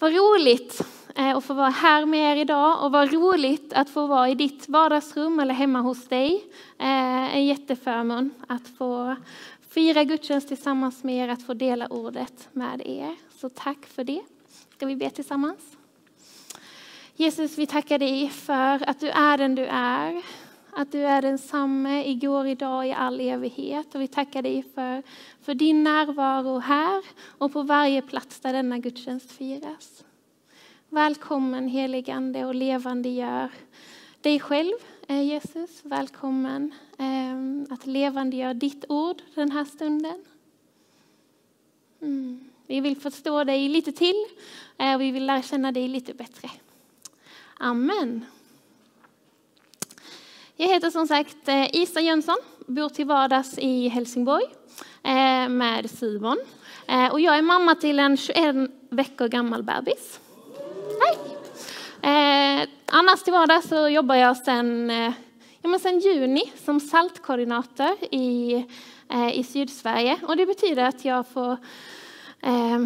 Vad roligt eh, att få vara här med er idag och vad roligt att få vara i ditt vardagsrum eller hemma hos dig. Eh, en jätteförmån att få fira gudstjänst tillsammans med er, att få dela ordet med er. Så tack för det. Ska vi be tillsammans? Jesus, vi tackar dig för att du är den du är. Att du är densamme igår, idag, i all evighet. Och vi tackar dig för, för din närvaro här och på varje plats där denna gudstjänst firas. Välkommen heligande och levande gör dig själv, eh, Jesus. Välkommen ehm, att att levandegöra ditt ord den här stunden. Mm. Vi vill förstå dig lite till eh, och vi vill lära känna dig lite bättre. Amen. Jag heter som sagt eh, Isa Jönsson, bor till vardags i Helsingborg eh, med Simon. Eh, och jag är mamma till en 21 veckor gammal bebis. Hej! Annars till vardags så jobbar jag sedan, ja, men juni som saltkoordinator i, eh, i Sydsverige. Och det betyder att jag får eh,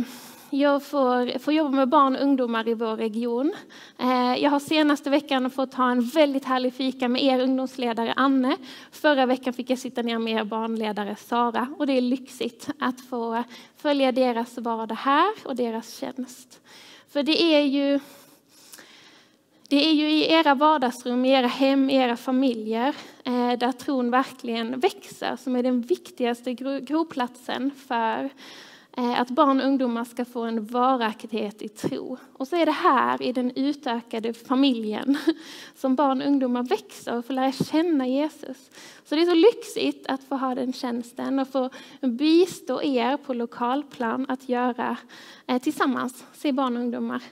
jag får, får jobba med barn och ungdomar i vår region. Eh, jag har senaste veckan fått ha en väldigt härlig fika med er ungdomsledare Anne. Förra veckan fick jag sitta ner med er barnledare Sara och det är lyxigt att få följa deras vardag här och deras tjänst. För det är ju det är ju i era vardagsrum, i era hem, i era familjer eh, där tron verkligen växer som är den viktigaste groplatsen för Eh, att barn och ungdomar ska få en varaktighet i tro. Och så är det här i den utökade familjen som barn och ungdomar växer och får lära känna Jesus. Så det är så lyxigt att få ha den tjänsten och få bistå er på lokalplan att göra eh, tillsammans, se barn och ungdomar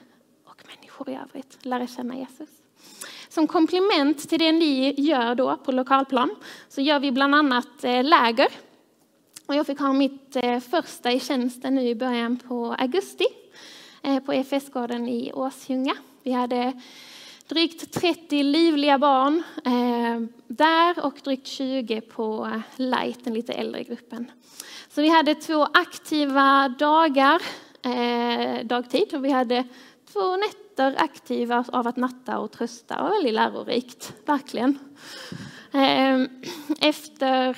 och människor i övrigt lära känna Jesus. Som komplement till det ni gör då på lokalplan så gör vi bland annat eh, läger. Och jag fick ha mitt eh, första i tjänsten nu i början på augusti eh, på EFS-gården i Åsjunga. Vi hade drygt 30 livliga barn eh, där och drygt 20 på Light, den lite äldre gruppen. Så vi hade två aktiva dagar dagtid och vi hade två nätter aktiva av att natta och trösta Det var väldigt lärorikt, verkligen. Efter,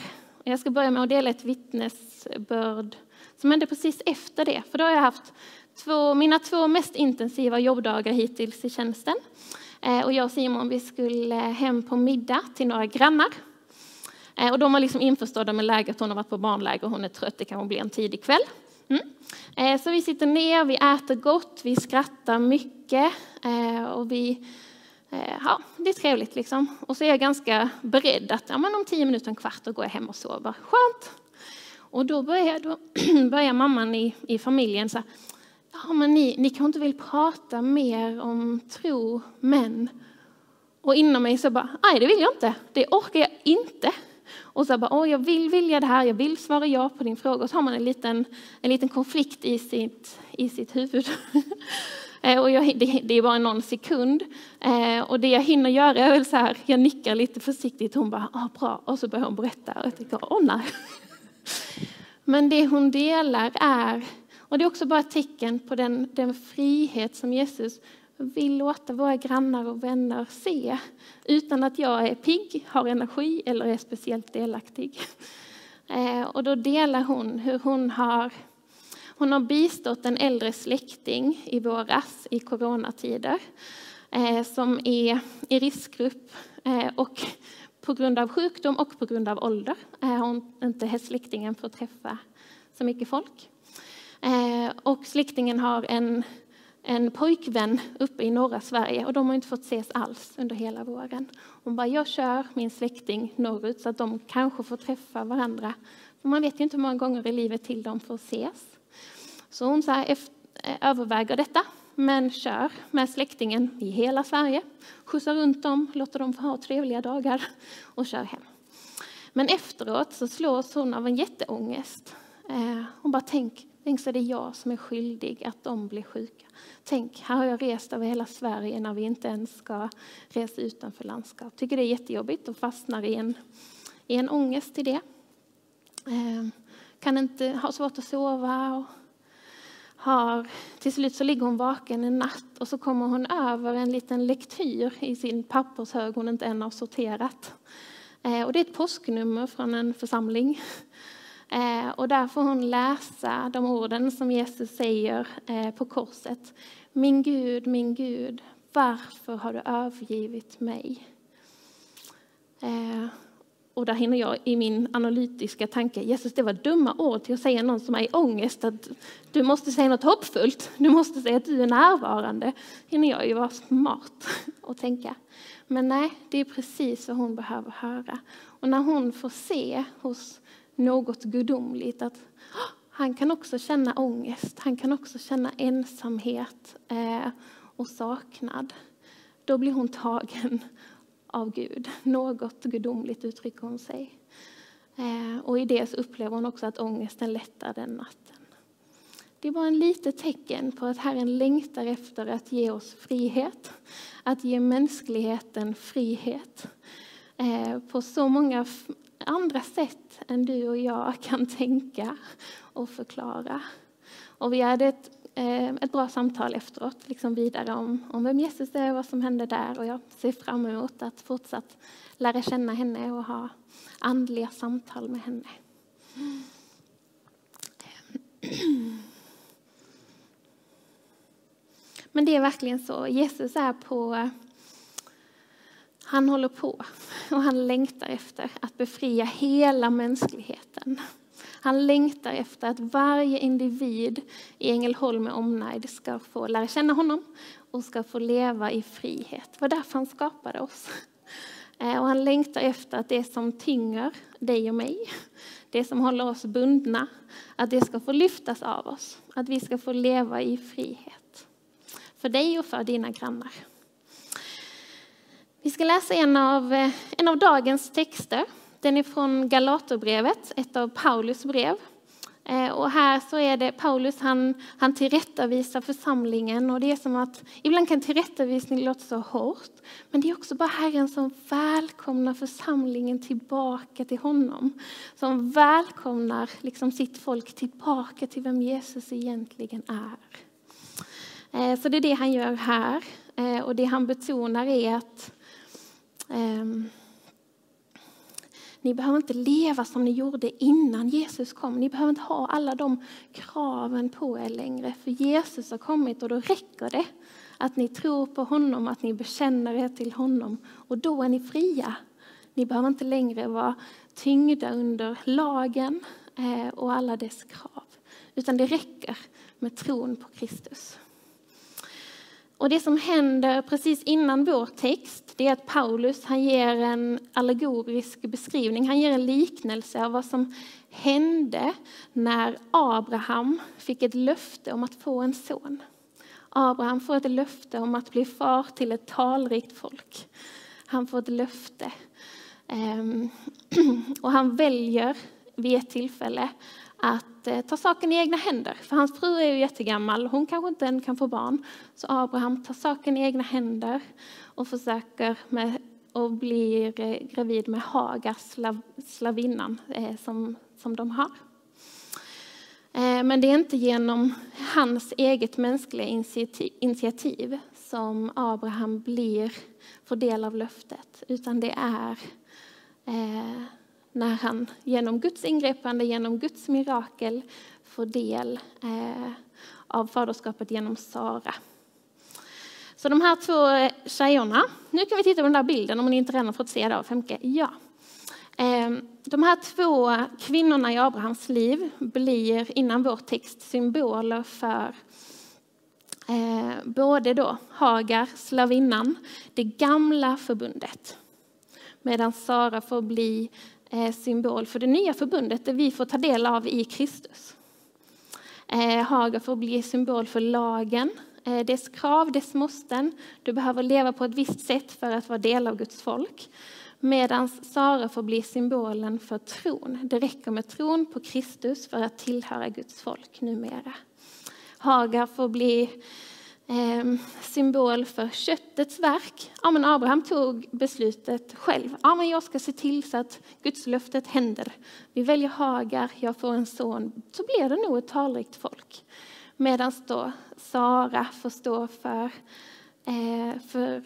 jag ska börja med att dela ett vittnesbörd som hände precis efter det, för då har jag haft två, mina två mest intensiva jobbdagar hittills i tjänsten. Eh, och jag och Simon vi skulle hem på middag till några grannar. Eh, och de var liksom införstådda med läget, hon har varit på barnläger, hon är trött, det kan bli en tidig kväll. Mm. Eh, så vi sitter ner, vi äter gott, vi skrattar mycket och vi, Eh, ja, det är trevligt liksom. Och så är jag ganska beredd att ja, men om tio minuter, en kvart, då går jag hem och sover. Skönt! Och då börjar, då börjar mamman i, i familjen så här, ja men ni, ni kanske inte vill prata mer om tro, men... Och inom mig så bara, nej det vill jag inte, det orkar jag inte. Och så bara, åh, jag vill vilja det här, jag vill svara ja på din fråga. Och så har man en liten, en liten konflikt i sitt, i sitt huvud. Eh, och jag, det, det, är bara någon sekund. Eh, och det jag hinner göra är väl så här, jag nickar lite försiktigt. Hon bara, ah, bra. Och så börjar hon berätta. Och jag tänker, åh nej. Men det hon delar är, och det är också bara ett tecken på den, den frihet som Jesus vill låta våra grannar och vänner se utan att jag är pigg, har energi eller är speciellt delaktig. Eh, och då delar hon hur hon har, hon har bistått en äldre släkting i våras i coronatider eh, som är i riskgrupp eh, och på grund av sjukdom och på grund av ålder eh, har hon inte släktingen fått träffa så mycket folk. Och släktingen har en en pojkvän uppe i norra Sverige och de har inte fått ses alls under hela våren. Hon bara, jag kör min släkting norrut så att de kanske får träffa varandra. För man vet ju inte hur många gånger i livet till de får ses. Så hon så här, eh, överväger detta, men kör med släktingen i hela Sverige. Skjutsar runt dem, låter dem få ha trevliga dagar och kör hem. Men efteråt så slås hon av en jätteångest. Eh, hon bara, tänk, tänk så är det jag som är skyldig att de blir sjuka. Tänk, här har jag rest över hela Sverige när vi inte ens ska resa utanför landskap. Tycker det är jättejobbigt och fastnar i en, i en ångest i det. Eh, kan inte ha svårt att sova och har, till slut så ligger hon vaken en natt och så kommer hon över en liten lektyr i sin pappershög hon inte än har sorterat. Eh, och det är ett påsknummer från en församling. Eh, och där får hon läsa de orden som Jesus säger eh, på korset. Min Gud, min Gud, varför har du övergivit mig? Och där hinner jag i min analytiska tanke, Jesus det var dumma ord till att säga någon som är i ångest, att du måste säga något hoppfullt, du måste säga att du är närvarande. hinner jag ju vara smart och tänka. Men nej, det är precis vad hon behöver höra. Och när hon får se hos något gudomligt att ah, han kan också känna ångest, han kan också känna ensamhet eh, och saknad. Då blir hon tagen av Gud. Något gudomligt uttrycker hon sig. Eh, och i det så upplever hon också att ångesten lättar den natten. Det var en litet tecken på att Herren längtar efter att ge oss frihet, att ge mänskligheten frihet. Eh, på så många andra sätt än du och jag kan tänka och förklara. Och vi hade ett eh, ett bra samtal efteråt, liksom vidare om, om vem Jesus är och vad som hände där. Och jag ser fram emot att fortsatt lära känna henne och ha andliga samtal med henne. Men det är verkligen så. Jesus är på... Han håller på och han längtar efter att befria hela mänskligheten han längtar efter att varje individ i Ängelholm med omnejd ska få lära känna honom och ska få leva i frihet. Det var därför han skapade oss. Eh, och han längtar efter att det som tynger dig och mig, det som håller oss bundna, att det ska få lyftas av oss. Att vi ska få leva i frihet. För dig och för dina grannar. Vi ska läsa en av, eh, en av dagens texter den är från Galaterbrevet, ett av Paulus brev. Eh, och här så är det Paulus, han, han tillrättavisar församlingen och det är som att ibland kan tillrättavisning låta så hårt, men det är också bara Herren som välkomnar församlingen tillbaka till honom. Som välkomnar liksom sitt folk tillbaka till vem Jesus egentligen är. Eh, så det är det han gör här eh, och det han betonar är att ehm, ni behöver inte leva som ni gjorde innan Jesus kom. Ni behöver inte ha alla de kraven på er längre. För Jesus har kommit och då räcker det att ni tror på honom, att ni bekänner er till honom. Och då är ni fria. Ni behöver inte längre vara tyngda under lagen eh, och alla dess krav. Utan det räcker med tron på Kristus. Och det som händer precis innan vår text det är att Paulus han ger en allegorisk beskrivning, han ger en liknelse av vad som hände när Abraham fick ett löfte om att få en son. Abraham får ett löfte om att bli far till ett talrikt folk. Han får ett löfte. Ehm, och han väljer vid ett tillfälle att eh, ta saken i egna händer. För hans fru är ju jättegammal, hon kanske inte än kan få barn. Så Abraham tar saken i egna händer och försöker med, och blir eh, gravid med Hagar, slav, slavinnan eh, som, som de har. Men det är inte genom hans eget mänskliga initiativ som Abraham blir, får del av löftet, utan det är när han genom Guds ingripande, genom Guds mirakel får del eh, av faderskapet genom Sara. Så de här två eh, tjejerna, nu kan vi titta på den där bilden om ni inte redan fått se det av Femke. Ja. Ehm, de här två kvinnorna i Abrahams liv blir innan vår text symboler för eh, både då Hagar, slavinnan, det gamla förbundet. Medan Sara får bli Eh, symbol för det nya förbundet, det vi får ta del av i Kristus. Eh, Haga Hagar får bli symbol för lagen, eh, dess krav, dess måsten. Du behöver leva på ett visst sätt för att vara del av Guds folk. Medan Sara får bli symbolen för tron. Det räcker med tron på Kristus för att tillhöra Guds folk numera. Hagar får bli eh, symbol för köttets verk. Ja, men Abraham tog beslutet själv. Ja, men jag ska se till så att Guds löftet händer. Vi väljer Hagar, jag får en son, så blir det nog ett talrikt folk. Medan då Sara får stå för, eh, för,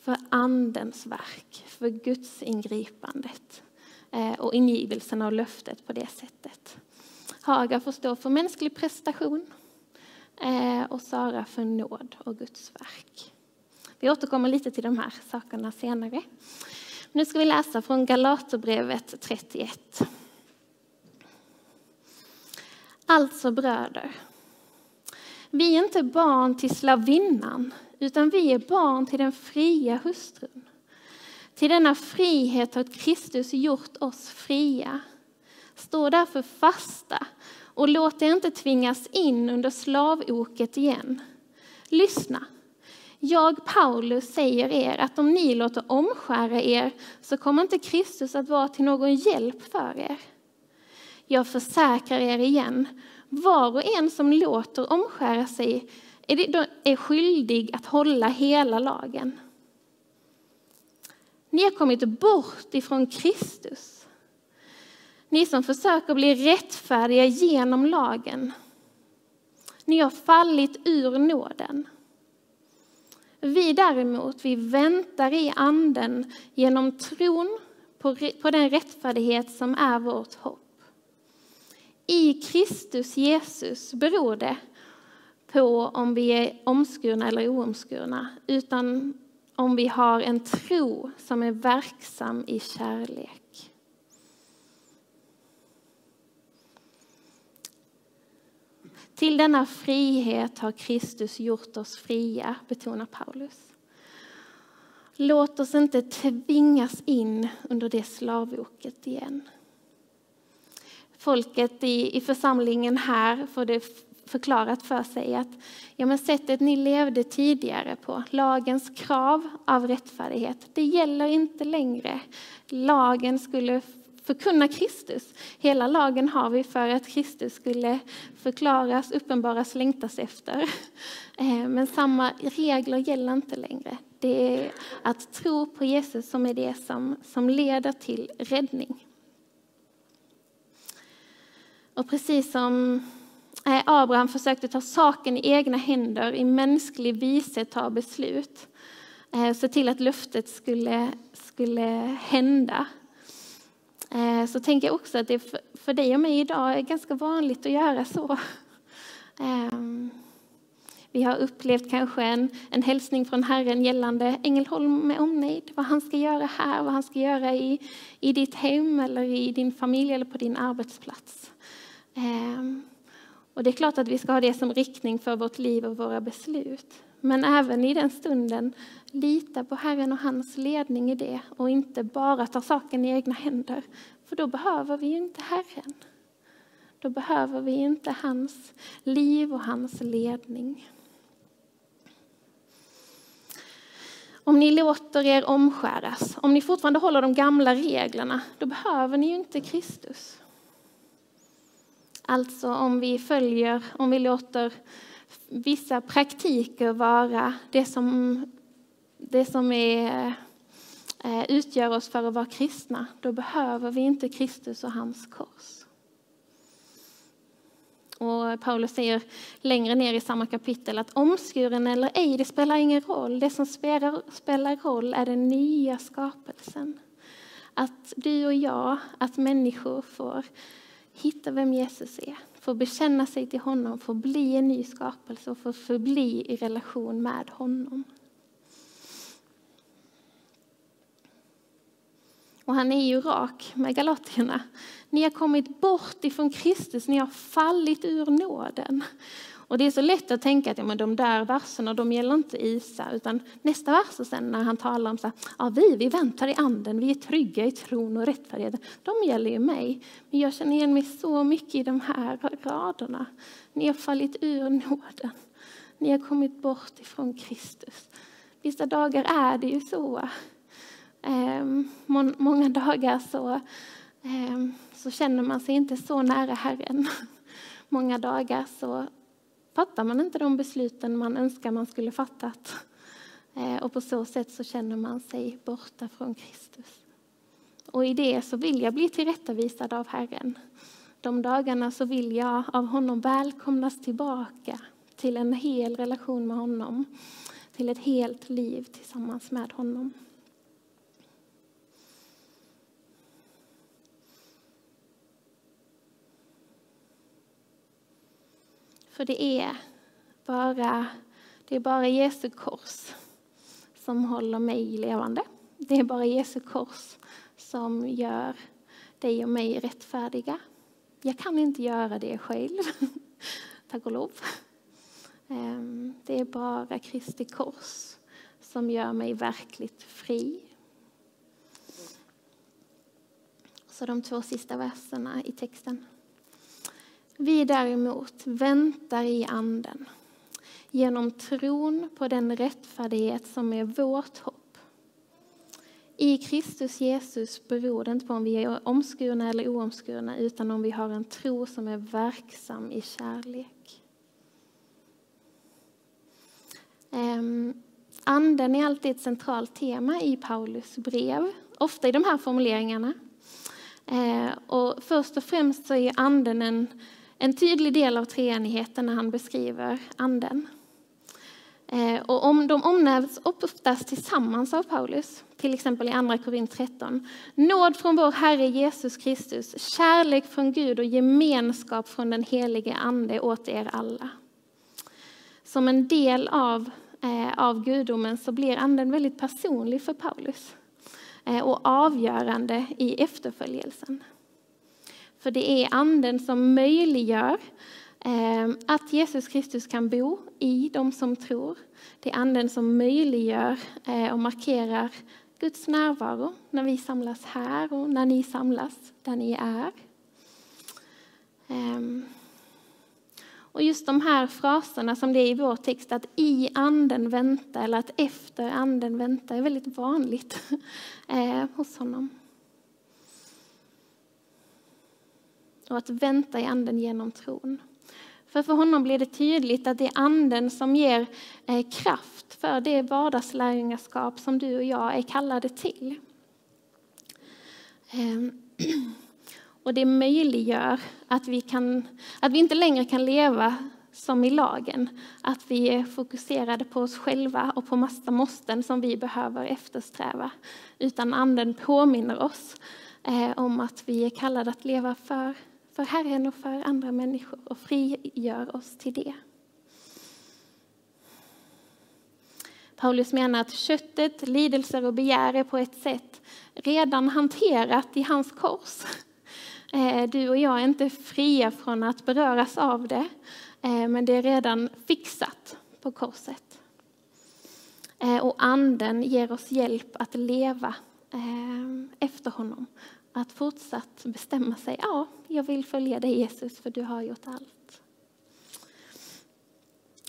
för andens verk, för Guds ingripandet eh, och ingivelsen av löftet på det sättet. Hagar får stå för mänsklig prestation Eh, och Sara för nåd och Guds verk. Vi återkommer lite till de här sakerna senare. Nu ska vi läsa från Galaterbrevet 31. Alltså bröder, vi är inte barn till slavinnan, utan vi är barn till den fria hustrun. Till denna frihet har Kristus gjort oss fria. Stå därför fasta och låt er inte tvingas in under slavoket igen. Lyssna. Jag, Paulus, säger er att om ni låter omskära er så kommer inte Kristus att vara till någon hjälp för er. Jag försäkrar er igen, var och en som låter omskära sig är skyldig att hålla hela lagen. Ni har kommit bort ifrån Kristus. Ni som försöker bli rättfärdiga genom lagen. Ni har fallit ur nåden. Vi däremot, vi väntar i anden genom tron på, på den rättfärdighet som är vårt hopp. I Kristus Jesus beror det på om vi är omskurna eller oomskurna, utan om vi har en tro som är verksam i kärlek. Till denna frihet har Kristus gjort oss fria, betonar Paulus. Låt oss inte tvingas in under det slavoket igen. Folket i, i församlingen här får det förklarat för sig att ja, men sättet ni levde tidigare på, lagens krav av rättfärdighet, det gäller inte längre. Lagen skulle förkunna Kristus. Hela lagen har vi för att Kristus skulle förklaras, uppenbaras, längtas efter. Eh, men samma regler gäller inte längre. Det är att tro på Jesus som är det som, som leder till räddning. Och precis som eh, Abraham försökte ta saken i egna händer, i mänsklig vishet ta beslut, eh, se till att löftet skulle, skulle hända Eh, så tänker jag också att det för dig och mig idag är ganska vanligt att göra så. Ehm, vi har upplevt kanske en, en hälsning från Herren gällande Ängelholm med omnejd, vad han ska göra här, vad han ska göra i, i ditt hem eller i din familj eller på din arbetsplats. Ehm, och det är klart att vi ska ha det som riktning för vårt liv och våra beslut. Men även i den stunden lita på Herren och hans ledning i det och inte bara ta saken i egna händer. För då behöver vi ju inte Herren. Då behöver vi inte hans liv och hans ledning. Om ni låter er omskäras, om ni fortfarande håller de gamla reglerna, då behöver ni ju inte Kristus. Alltså om vi följer, om vi låter vissa praktiker vara det som, det som är, eh, utgör oss för att vara kristna, då behöver vi inte Kristus och hans kors. Och Paulus säger längre ner i samma kapitel att omskuren eller ej, det spelar ingen roll. Det som spelar, spelar roll är den nya skapelsen. Att du och jag, att människor får hitta vem Jesus är, får bekänna sig till honom, får bli en ny skapelse och får förbli i relation med honom. Och han är ju rak med galaterna. Ni har kommit bort ifrån Kristus, ni har fallit ur nåden. Och det är så lätt att tänka att ja, men de där verserna de gäller inte Isa, utan nästa vers och sen när han talar om så här, ja, vi, vi väntar i anden, vi är trygga i tron och rättfärdigheten, de gäller ju mig. Men jag känner igen mig så mycket i de här raderna. Ni har fallit ur nåden. Ni har kommit bort ifrån Kristus. Vissa dagar är det ju så. Ehm, många dagar så, ehm, så känner man sig inte så nära Herren. Många dagar så fattar man inte de besluten man önskar man skulle fattat. Eh, och på så sätt så känner man sig borta från Kristus. Och i det så vill jag bli tillrättavisad av Herren. De dagarna så vill jag av honom välkomnas tillbaka till en hel relation med honom, till ett helt liv tillsammans med honom. För det är bara, det är bara Jesu kors som håller mig levande. Det är bara Jesu kors som gör dig och mig rättfärdiga. Jag kan inte göra det själv, tack och lov. Ehm, det är bara Kristi kors som gör mig verkligt fri. Så de två sista verserna i texten. Vi däremot väntar i anden genom tron på den rättfärdighet som är vårt hopp. I Kristus Jesus beror det inte på om vi är omskurna eller oomskurna utan om vi har en tro som är verksam i kärlek. Ehm, anden är alltid ett centralt tema i Paulus brev, ofta i de här formuleringarna. Ehm, och först och främst så är anden en, en tydlig del av treenigheten när han beskriver anden. Eh, och om de omnämns oftast tillsammans av Paulus, till exempel i Andra Korint 13. Nåd från vår Herre Jesus Kristus, kärlek från Gud och gemenskap från den helige Ande åt er alla. Som en del av, eh, av gudomen så blir anden väldigt personlig för Paulus eh, och avgörande i efterföljelsen. För det är anden som möjliggör eh, att Jesus Kristus kan bo i de som tror. Det är anden som möjliggör eh, och markerar Guds närvaro när vi samlas här och när ni samlas där ni är. Ehm, och just de här fraserna som det är i vår text, att i anden vänta eller att efter anden vänta, är väldigt vanligt eh, hos honom. Och att vänta i anden genom tron. För för honom blir det tydligt att det är anden som ger eh, kraft för det vardagslärjungaskap som du och jag är kallade till. Ehm, och det möjliggör att vi, kan, att vi inte längre kan leva som i lagen. Att vi är fokuserade på oss själva och på massa måsten som vi behöver eftersträva. Utan anden påminner oss eh, om att vi är kallade att leva för för Herren och för andra människor och frigör oss till det. Paulus menar att köttet, lidelser och begär är på ett sätt redan hanterat i hans kors. Eh, du och jag är inte fria från att beröras av det, eh, men det är redan fixat på korset. Eh, och anden ger oss hjälp att leva efter honom att fortsatt bestämma sig. Ja, jag vill följa dig Jesus för du har gjort allt.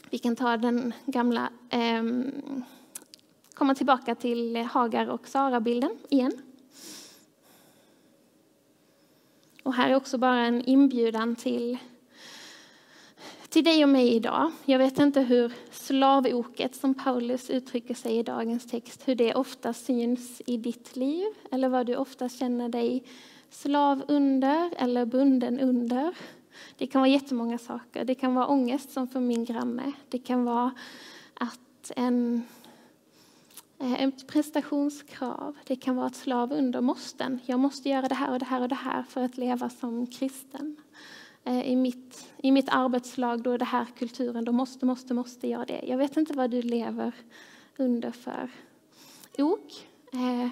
Vi kan ta den gamla, eh, komma tillbaka till Hagar och Sara-bilden igen. Och här är också bara en inbjudan till till dig och mig idag. Jag vet inte hur slavoket som Paulus uttrycker sig i dagens text, hur det ofta syns i ditt liv eller vad du ofta känner dig slav under eller bunden under. Det kan vara jättemånga saker. Det kan vara ångest som för min granne. Det kan vara att en, eh, ett prestationskrav. Det kan vara ett slav under måsten. Jag måste göra det här och det här och det här för att leva som kristen. Eh, I mitt, i mitt arbetslag, då är det här kulturen, då måste, måste, måste jag det. Jag vet inte vad du lever under för ok. Eh,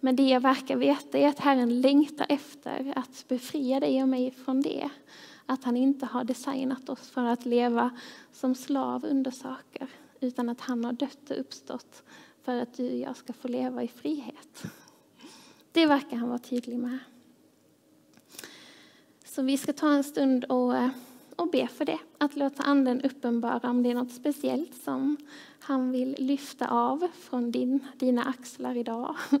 men det jag verkar veta är att Herren längtar efter att befria dig och mig från det. Att han inte har designat oss för att leva som slav under saker, utan att han har dött och uppstått för att du och jag ska få leva i frihet. Det verkar han vara tydlig med. Så vi ska ta en stund och, eh, och be för det. Att låta Anden uppenbara om det är något speciellt som han vill lyfta av från din, dina axlar idag.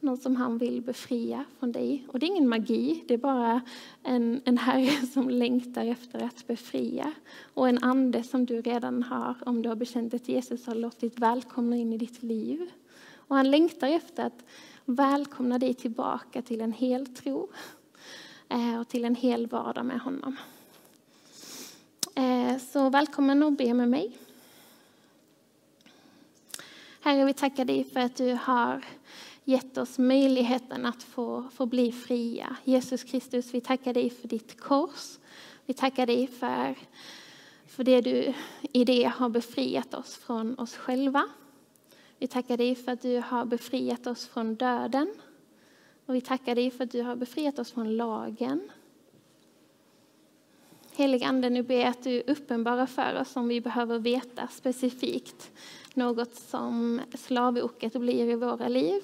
Något som han vill befria från dig. Och det är ingen magi, det är bara en, en Herre som längtar efter att befria. Och en ande som du redan har, om du har bekänt att Jesus har låtit välkomna in i ditt liv. Och han längtar efter att välkomna dig tillbaka till en hel tro Eh, och till en hel vardag med honom. Eh, så välkommen och be med mig. Herre, vi tackar dig för att du har gett oss möjligheten att få, få bli fria. Jesus Kristus, vi tackar dig för ditt kors. Vi tackar dig för, för det du i det har befriat oss från oss själva. Vi tackar dig för att du har befriat oss från döden. Och vi tackar dig för att du har befriat oss från lagen. Helig Ande, nu ber jag att du uppenbarar för oss om vi behöver veta specifikt något som slavoket blir i våra liv.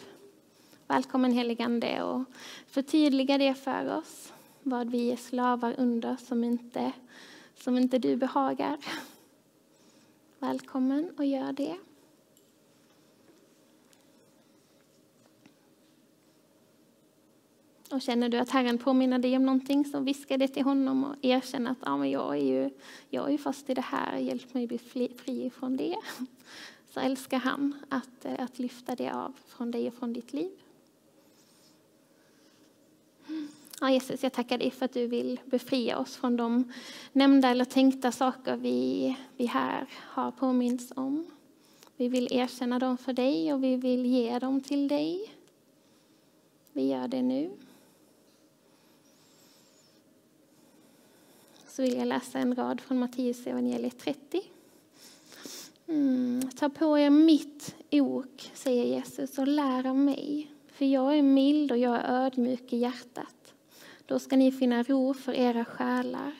Välkommen heligande och förtydliga det för oss, vad vi är slavar under som inte, som inte du behagar. Välkommen och gör det. Och känner du att Herren påminner dig om någonting så viska det till honom och erkänn att ah, men jag, är ju, jag är ju fast i det här, hjälp mig bli fri från det. Så älskar han att, eh, att lyfta det av från dig och från ditt liv. Ja, Jesus, jag tackar dig för att du vill befria oss från de nämnda eller tänkta saker vi, vi här har påminns om. Vi vill erkänna dem för dig och vi vill ge dem till dig. Vi gör det nu. Så vill jag läsa en rad från Matteus evangeliet 30. Mm, ta på er mitt ok, säger Jesus, och lär av mig. För jag är mild och jag är ödmjuk i hjärtat. Då ska ni finna ro för era själar.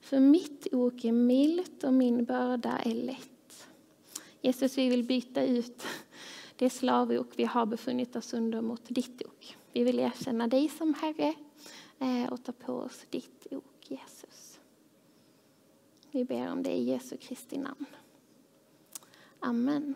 För mitt ok är milt och min börda är lätt. Jesus, vi vill byta ut det slavok vi har befunnit oss under mot ditt ok. Vi vill erkänna dig som Herre eh, och ta på oss ditt ok, Jesus. Vi ber om det i Jesu Kristi namn. Amen.